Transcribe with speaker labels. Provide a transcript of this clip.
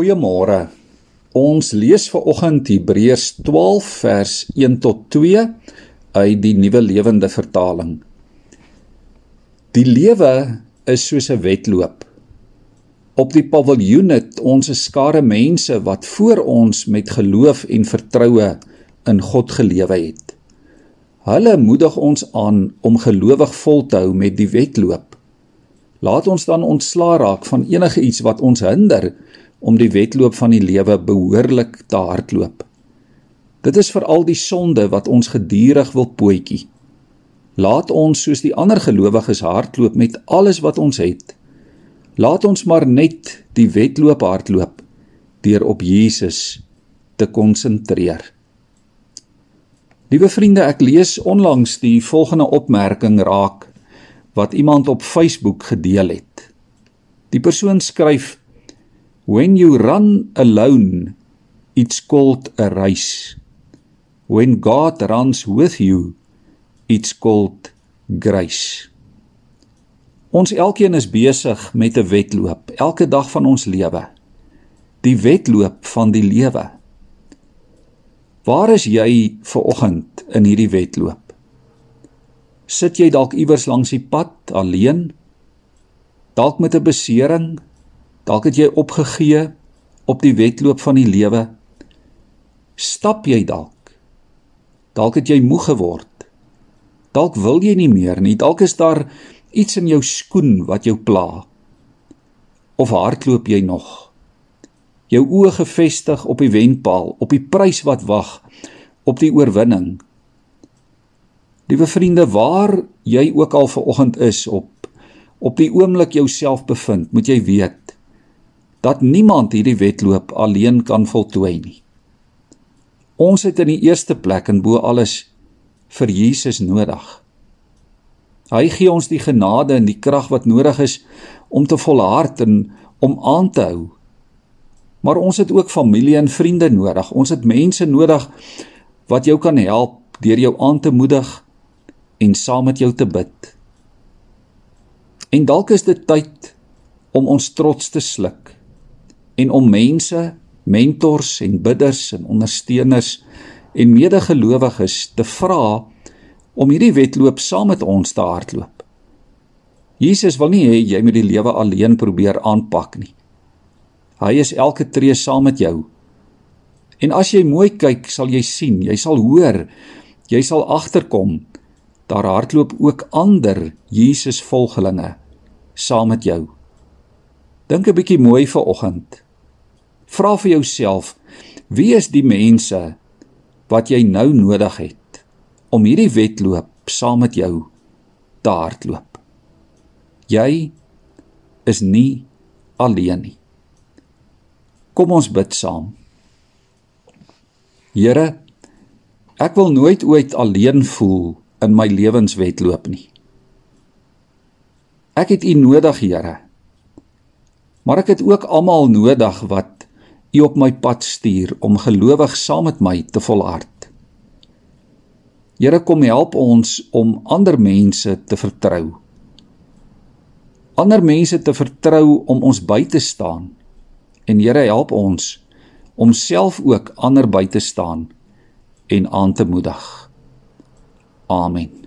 Speaker 1: Goeiemôre. Ons lees ver oggend Hebreërs 12 vers 1 tot 2 uit die Nuwe Lewende Vertaling. Die lewe is soos 'n wedloop. Op die paviljoen het ons 'n skare mense wat voor ons met geloof en vertroue in God gelewe het. Hulle moedig ons aan om gelowig vol te hou met die wedloop. Laat ons dan ontslaa raak van enige iets wat ons hinder om die wedloop van die lewe behoorlik te hardloop. Dit is veral die sonde wat ons gedurig wil pootjie. Laat ons soos die ander gelowiges hardloop met alles wat ons het. Laat ons maar net die wedloop hardloop deur op Jesus te konsentreer. Liewe vriende, ek lees onlangs die volgende opmerking raak wat iemand op Facebook gedeel het. Die persoon skryf When you run alone, it's called a race. When God runs with you, it's called grace. Ons elkeen is besig met 'n wedloop elke dag van ons lewe. Die wedloop van die lewe. Waar is jy ver oggend in hierdie wedloop? Sit jy dalk iewers langs die pad alleen? Dalk met 'n besering, Dalk het jy opgegee op die wedloop van die lewe. Stap jy dalk? Dalk het jy moeg geword. Dalk wil jy nie meer nie. Dalk is daar iets in jou skoen wat jou pla. Of hardloop jy nog? Jou oë gefestig op die wenpaal, op die prys wat wag, op die oorwinning. Liewe vriende, waar jy ook al ver oggend is op op die oomblik jouself bevind, moet jy weet dat niemand hierdie wedloop alleen kan voltooi nie. Ons het in die eerste plek en bo alles vir Jesus nodig. Hy gee ons die genade en die krag wat nodig is om te volhard en om aan te hou. Maar ons het ook familie en vriende nodig. Ons het mense nodig wat jou kan help deur jou aan te moedig en saam met jou te bid. En dalk is dit tyd om ons trots te sluk en om mense, mentors en bidders en ondersteuners en medegelowiges te vra om hierdie wedloop saam met ons te hardloop. Jesus wil nie hê jy moet die lewe alleen probeer aanpak nie. Hy is elke tree saam met jou. En as jy mooi kyk, sal jy sien, jy sal hoor, jy sal agterkom daar hardloop ook ander Jesus volgelinge saam met jou. Dink 'n bietjie mooi vir oggend. Vra vir jouself: Wie is die mense wat jy nou nodig het om hierdie wedloop saam met jou te hardloop? Jy is nie alleen nie. Kom ons bid saam. Here, ek wil nooit ooit alleen voel in my lewenswedloop nie. Ek het U nodig, Here. Maar ek het ook almal nodig wat U op my pad stuur om gelowig saam met my te volhard. Here kom help ons om ander mense te vertrou. Ander mense te vertrou om ons by te staan. En Here help ons om self ook ander by te staan en aan te moedig. Amen.